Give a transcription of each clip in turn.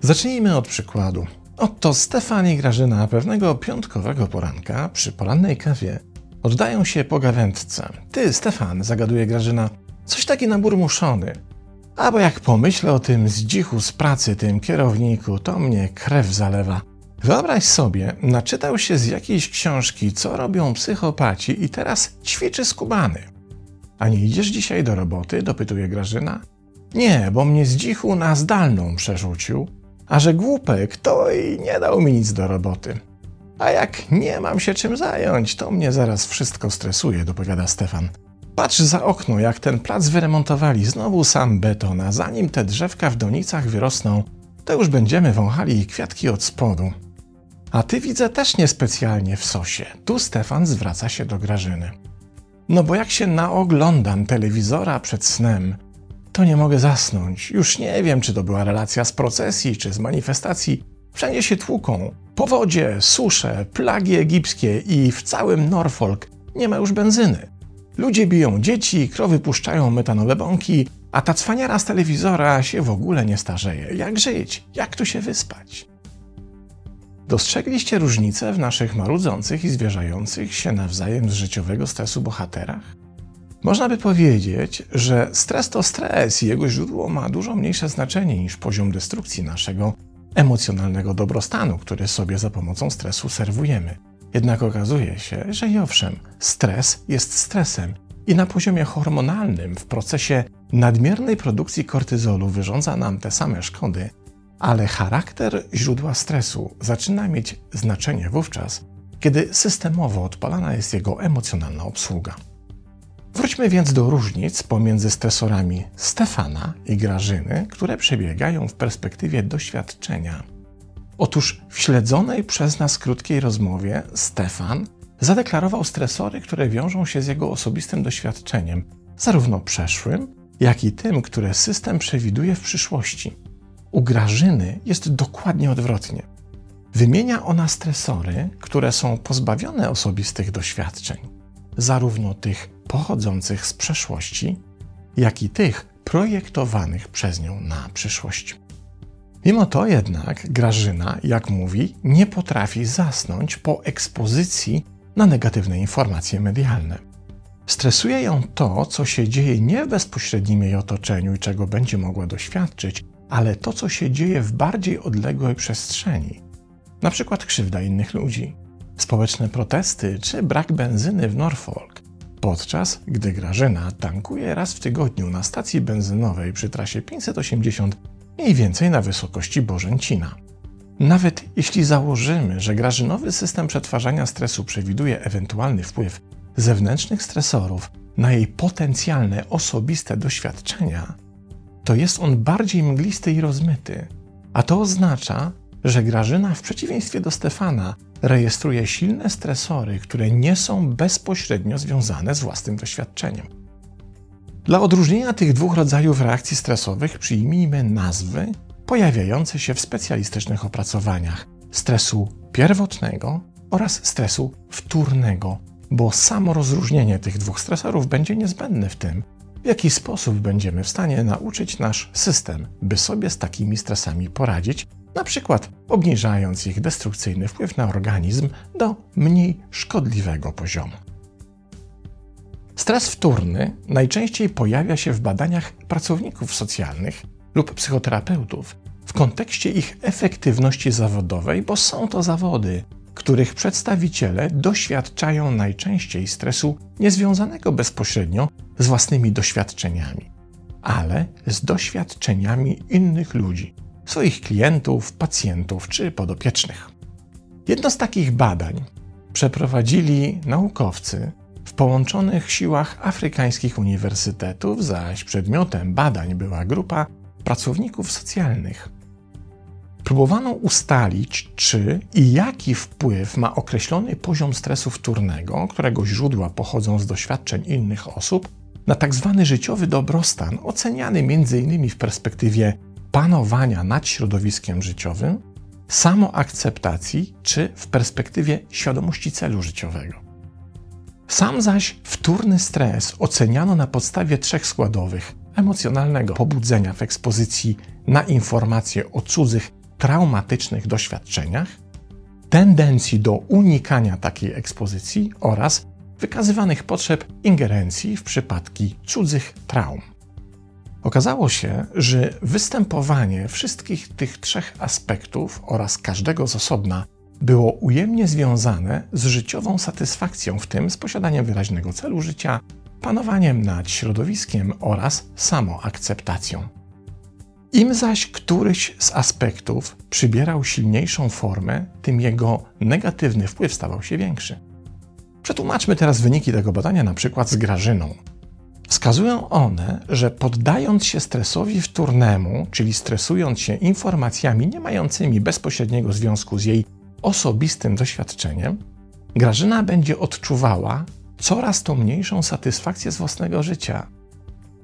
Zacznijmy od przykładu. Oto Stefan i Grażyna pewnego piątkowego poranka przy porannej kawie oddają się pogawędce. Ty, Stefan, zagaduje Grażyna, coś taki naburmuszony. A bo jak pomyślę o tym zdzichu z pracy, tym kierowniku, to mnie krew zalewa. Wyobraź sobie, naczytał się z jakiejś książki, co robią psychopaci i teraz ćwiczy skubany. A nie idziesz dzisiaj do roboty? dopytuje Grażyna. Nie, bo mnie z dzichu na zdalną przerzucił, a że głupek to i nie dał mi nic do roboty. A jak nie mam się czym zająć, to mnie zaraz wszystko stresuje, dopowiada Stefan. Patrz za okno, jak ten plac wyremontowali, znowu sam beton, a zanim te drzewka w donicach wyrosną, to już będziemy wąchali kwiatki od spodu. A ty widzę też niespecjalnie w sosie. Tu Stefan zwraca się do Grażyny. No bo jak się naoglądam telewizora przed snem, to nie mogę zasnąć. Już nie wiem, czy to była relacja z procesji, czy z manifestacji. Wszędzie się tłuką. Powodzie, susze, plagi egipskie i w całym Norfolk nie ma już benzyny. Ludzie biją dzieci, krowy puszczają metanowe bąki, a ta cwaniara z telewizora się w ogóle nie starzeje. Jak żyć? Jak tu się wyspać? Dostrzegliście różnicę w naszych marudzących i zwierzających się nawzajem z życiowego stresu bohaterach? Można by powiedzieć, że stres to stres i jego źródło ma dużo mniejsze znaczenie niż poziom destrukcji naszego emocjonalnego dobrostanu, który sobie za pomocą stresu serwujemy. Jednak okazuje się, że i owszem, stres jest stresem i na poziomie hormonalnym w procesie nadmiernej produkcji kortyzolu wyrządza nam te same szkody, ale charakter źródła stresu zaczyna mieć znaczenie wówczas, kiedy systemowo odpalana jest jego emocjonalna obsługa. Wróćmy więc do różnic pomiędzy stresorami Stefana i Grażyny, które przebiegają w perspektywie doświadczenia. Otóż w śledzonej przez nas krótkiej rozmowie Stefan zadeklarował stresory, które wiążą się z jego osobistym doświadczeniem, zarówno przeszłym, jak i tym, które system przewiduje w przyszłości. U Grażyny jest dokładnie odwrotnie. Wymienia ona stresory, które są pozbawione osobistych doświadczeń, zarówno tych pochodzących z przeszłości, jak i tych projektowanych przez nią na przyszłość. Mimo to jednak Grażyna, jak mówi, nie potrafi zasnąć po ekspozycji na negatywne informacje medialne. Stresuje ją to, co się dzieje nie w bezpośrednim jej otoczeniu i czego będzie mogła doświadczyć, ale to, co się dzieje w bardziej odległej przestrzeni. Na przykład krzywda innych ludzi, społeczne protesty czy brak benzyny w Norfolk, podczas gdy Grażyna tankuje raz w tygodniu na stacji benzynowej przy trasie 580 mniej więcej na wysokości Bożęcina. Nawet jeśli założymy, że grażynowy system przetwarzania stresu przewiduje ewentualny wpływ zewnętrznych stresorów na jej potencjalne osobiste doświadczenia, to jest on bardziej mglisty i rozmyty. A to oznacza, że Grażyna w przeciwieństwie do Stefana rejestruje silne stresory, które nie są bezpośrednio związane z własnym doświadczeniem. Dla odróżnienia tych dwóch rodzajów reakcji stresowych przyjmijmy nazwy pojawiające się w specjalistycznych opracowaniach stresu pierwotnego oraz stresu wtórnego, bo samo rozróżnienie tych dwóch stresorów będzie niezbędne w tym, w jaki sposób będziemy w stanie nauczyć nasz system, by sobie z takimi stresami poradzić na przykład obniżając ich destrukcyjny wpływ na organizm do mniej szkodliwego poziomu. Stres wtórny najczęściej pojawia się w badaniach pracowników socjalnych lub psychoterapeutów w kontekście ich efektywności zawodowej, bo są to zawody, których przedstawiciele doświadczają najczęściej stresu niezwiązanego bezpośrednio z własnymi doświadczeniami, ale z doświadczeniami innych ludzi, swoich klientów, pacjentów czy podopiecznych. Jedno z takich badań przeprowadzili naukowcy w połączonych siłach afrykańskich uniwersytetów, zaś przedmiotem badań była grupa pracowników socjalnych. Próbowano ustalić, czy i jaki wpływ ma określony poziom stresu wtórnego, którego źródła pochodzą z doświadczeń innych osób, na tzw. Tak życiowy dobrostan, oceniany m.in. w perspektywie panowania nad środowiskiem życiowym samoakceptacji czy w perspektywie świadomości celu życiowego. Sam zaś wtórny stres oceniano na podstawie trzech składowych: emocjonalnego pobudzenia w ekspozycji na informacje o cudzych traumatycznych doświadczeniach, tendencji do unikania takiej ekspozycji oraz wykazywanych potrzeb ingerencji w przypadki cudzych traum. Okazało się, że występowanie wszystkich tych trzech aspektów oraz każdego z osobna było ujemnie związane z życiową satysfakcją, w tym z posiadaniem wyraźnego celu życia, panowaniem nad środowiskiem oraz samoakceptacją. Im zaś któryś z aspektów przybierał silniejszą formę, tym jego negatywny wpływ stawał się większy. Przetłumaczmy teraz wyniki tego badania na przykład z Grażyną. Wskazują one, że poddając się stresowi wtórnemu, czyli stresując się informacjami nie mającymi bezpośredniego związku z jej osobistym doświadczeniem, Grażyna będzie odczuwała coraz to mniejszą satysfakcję z własnego życia.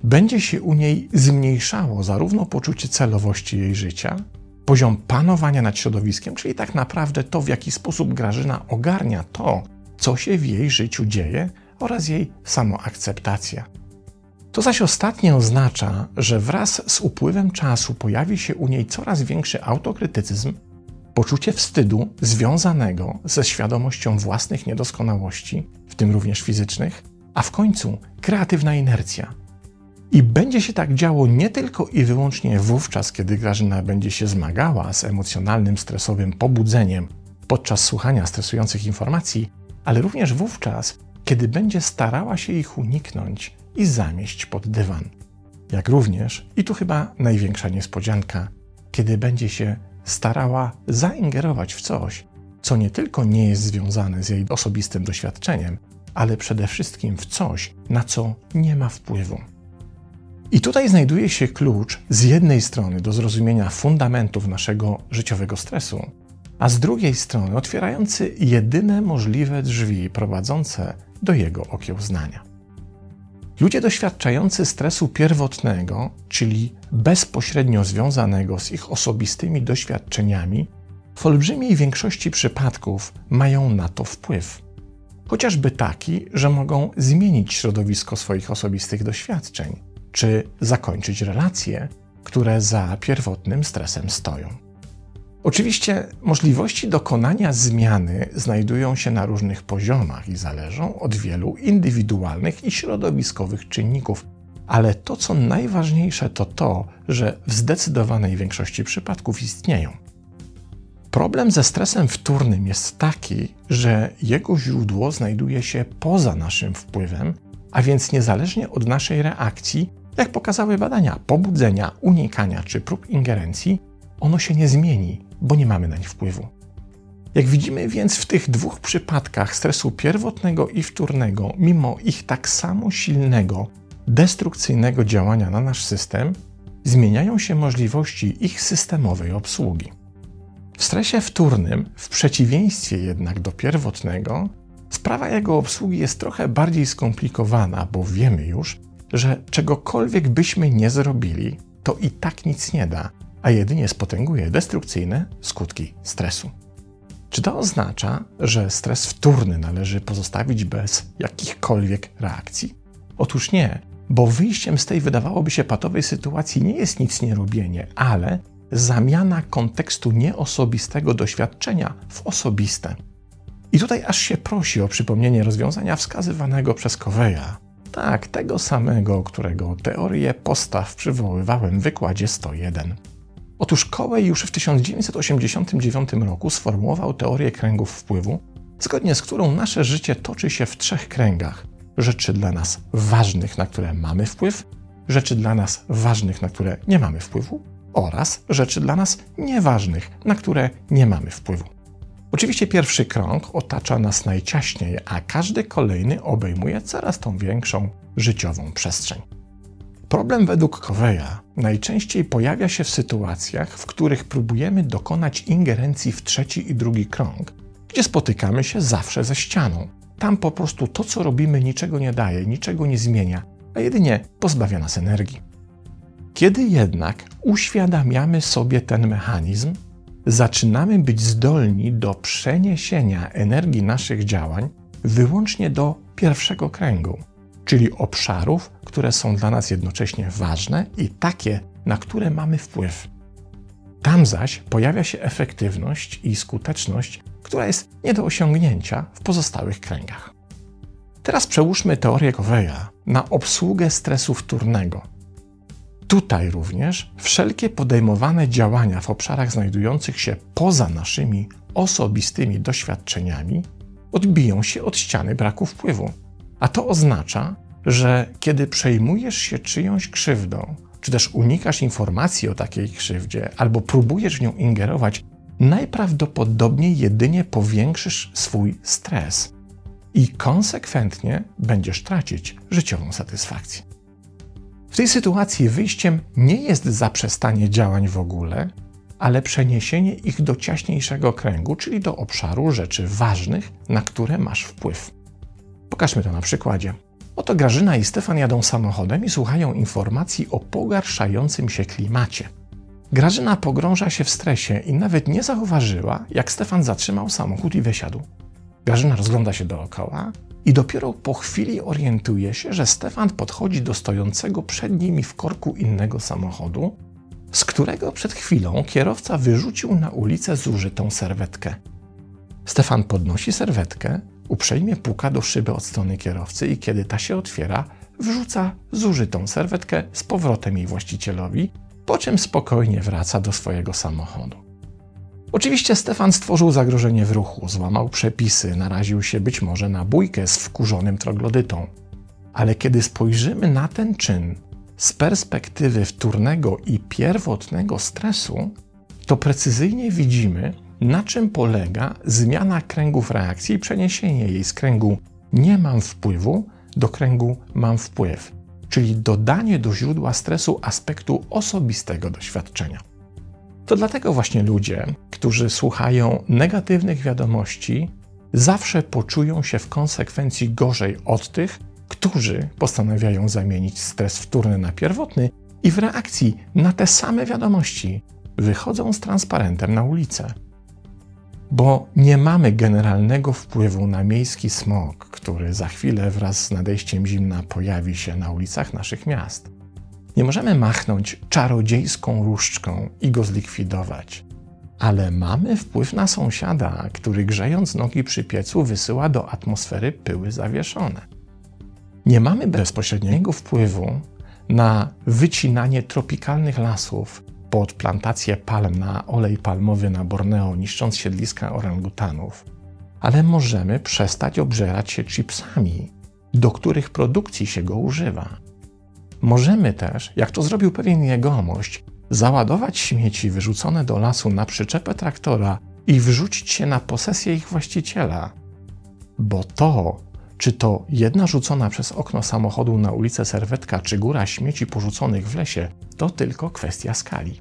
Będzie się u niej zmniejszało zarówno poczucie celowości jej życia, poziom panowania nad środowiskiem, czyli tak naprawdę to, w jaki sposób Grażyna ogarnia to, co się w jej życiu dzieje, oraz jej samoakceptacja. To zaś ostatnie oznacza, że wraz z upływem czasu pojawi się u niej coraz większy autokrytycyzm, poczucie wstydu związanego ze świadomością własnych niedoskonałości, w tym również fizycznych, a w końcu kreatywna inercja. I będzie się tak działo nie tylko i wyłącznie wówczas, kiedy Grażyna będzie się zmagała z emocjonalnym, stresowym pobudzeniem podczas słuchania stresujących informacji, ale również wówczas, kiedy będzie starała się ich uniknąć i zamieść pod dywan. Jak również, i tu chyba największa niespodzianka, kiedy będzie się starała zaingerować w coś, co nie tylko nie jest związane z jej osobistym doświadczeniem, ale przede wszystkim w coś, na co nie ma wpływu. I tutaj znajduje się klucz z jednej strony do zrozumienia fundamentów naszego życiowego stresu, a z drugiej strony otwierający jedyne możliwe drzwi prowadzące do jego okiełznania. Ludzie doświadczający stresu pierwotnego, czyli bezpośrednio związanego z ich osobistymi doświadczeniami, w olbrzymiej większości przypadków mają na to wpływ. Chociażby taki, że mogą zmienić środowisko swoich osobistych doświadczeń, czy zakończyć relacje, które za pierwotnym stresem stoją. Oczywiście możliwości dokonania zmiany znajdują się na różnych poziomach i zależą od wielu indywidualnych i środowiskowych czynników, ale to, co najważniejsze, to to, że w zdecydowanej większości przypadków istnieją. Problem ze stresem wtórnym jest taki, że jego źródło znajduje się poza naszym wpływem, a więc niezależnie od naszej reakcji, jak pokazały badania pobudzenia, unikania czy prób ingerencji, ono się nie zmieni, bo nie mamy na nich wpływu. Jak widzimy więc w tych dwóch przypadkach stresu pierwotnego i wtórnego, mimo ich tak samo silnego, destrukcyjnego działania na nasz system, zmieniają się możliwości ich systemowej obsługi. W stresie wtórnym, w przeciwieństwie jednak do pierwotnego, sprawa jego obsługi jest trochę bardziej skomplikowana, bo wiemy już, że czegokolwiek byśmy nie zrobili, to i tak nic nie da, a jedynie spotęguje destrukcyjne skutki stresu. Czy to oznacza, że stres wtórny należy pozostawić bez jakichkolwiek reakcji? Otóż nie, bo wyjściem z tej wydawałoby się patowej sytuacji nie jest nic nie robienie, ale zamiana kontekstu nieosobistego doświadczenia w osobiste. I tutaj aż się prosi o przypomnienie rozwiązania wskazywanego przez Coveya. Tak, tego samego, którego teorię postaw przywoływałem w wykładzie 101. Otóż Coway już w 1989 roku sformułował teorię kręgów wpływu, zgodnie z którą nasze życie toczy się w trzech kręgach: rzeczy dla nas ważnych, na które mamy wpływ, rzeczy dla nas ważnych, na które nie mamy wpływu, oraz rzeczy dla nas nieważnych, na które nie mamy wpływu. Oczywiście pierwszy krąg otacza nas najciaśniej, a każdy kolejny obejmuje coraz tą większą życiową przestrzeń. Problem według Coveya najczęściej pojawia się w sytuacjach, w których próbujemy dokonać ingerencji w trzeci i drugi krąg, gdzie spotykamy się zawsze ze ścianą. Tam po prostu to, co robimy, niczego nie daje, niczego nie zmienia, a jedynie pozbawia nas energii. Kiedy jednak uświadamiamy sobie ten mechanizm, zaczynamy być zdolni do przeniesienia energii naszych działań wyłącznie do pierwszego kręgu, czyli obszarów, które są dla nas jednocześnie ważne i takie, na które mamy wpływ. Tam zaś pojawia się efektywność i skuteczność, która jest nie do osiągnięcia w pozostałych kręgach. Teraz przełóżmy teorię Coveya na obsługę stresu wtórnego. Tutaj również wszelkie podejmowane działania w obszarach znajdujących się poza naszymi osobistymi doświadczeniami odbiją się od ściany braku wpływu. A to oznacza, że kiedy przejmujesz się czyjąś krzywdą, czy też unikasz informacji o takiej krzywdzie, albo próbujesz w nią ingerować, najprawdopodobniej jedynie powiększysz swój stres i konsekwentnie będziesz tracić życiową satysfakcję. W tej sytuacji wyjściem nie jest zaprzestanie działań w ogóle, ale przeniesienie ich do ciaśniejszego kręgu, czyli do obszaru rzeczy ważnych, na które masz wpływ. Pokażmy to na przykładzie. Oto Grażyna i Stefan jadą samochodem i słuchają informacji o pogarszającym się klimacie. Grażyna pogrąża się w stresie i nawet nie zauważyła, jak Stefan zatrzymał samochód i wysiadł. Grażyna rozgląda się dookoła i dopiero po chwili orientuje się, że Stefan podchodzi do stojącego przed nimi w korku innego samochodu, z którego przed chwilą kierowca wyrzucił na ulicę zużytą serwetkę. Stefan podnosi serwetkę, uprzejmie puka do szyby od strony kierowcy i kiedy ta się otwiera, wrzuca zużytą serwetkę z powrotem jej właścicielowi, po czym spokojnie wraca do swojego samochodu. Oczywiście Stefan stworzył zagrożenie w ruchu, złamał przepisy, naraził się być może na bójkę z wkurzonym troglodytą. Ale kiedy spojrzymy na ten czyn z perspektywy wtórnego i pierwotnego stresu, to precyzyjnie widzimy, na czym polega zmiana kręgów reakcji i przeniesienie jej z kręgu nie mam wpływu do kręgu mam wpływ, czyli dodanie do źródła stresu aspektu osobistego doświadczenia. To dlatego właśnie ludzie, którzy słuchają negatywnych wiadomości, zawsze poczują się w konsekwencji gorzej od tych, którzy postanawiają zamienić stres wtórny na pierwotny i w reakcji na te same wiadomości wychodzą z transparentem na ulicę. Bo nie mamy generalnego wpływu na miejski smog, który za chwilę wraz z nadejściem zimna pojawi się na ulicach naszych miast. Nie możemy machnąć czarodziejską różdżką i go zlikwidować, ale mamy wpływ na sąsiada, który grzejąc nogi przy piecu wysyła do atmosfery pyły zawieszone. Nie mamy bezpośredniego wpływu na wycinanie tropikalnych lasów pod plantację palm na olej palmowy na Borneo, niszcząc siedliska orangutanów, ale możemy przestać obżerać się chipsami, do których produkcji się go używa. Możemy też, jak to zrobił pewien jegomość, załadować śmieci wyrzucone do lasu na przyczepę traktora i wrzucić się na posesję ich właściciela. Bo to, czy to jedna rzucona przez okno samochodu na ulicę serwetka, czy góra śmieci porzuconych w lesie, to tylko kwestia skali.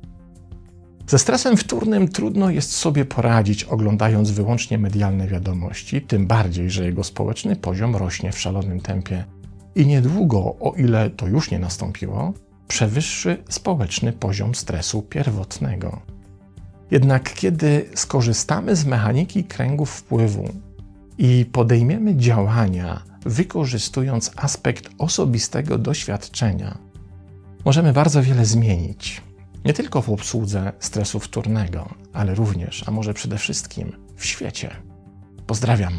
Ze stresem wtórnym trudno jest sobie poradzić, oglądając wyłącznie medialne wiadomości, tym bardziej, że jego społeczny poziom rośnie w szalonym tempie i niedługo, o ile to już nie nastąpiło, przewyższy społeczny poziom stresu pierwotnego. Jednak kiedy skorzystamy z mechaniki kręgów wpływu i podejmiemy działania, wykorzystując aspekt osobistego doświadczenia, możemy bardzo wiele zmienić. Nie tylko w obsłudze stresu wtórnego, ale również, a może przede wszystkim w świecie. Pozdrawiam.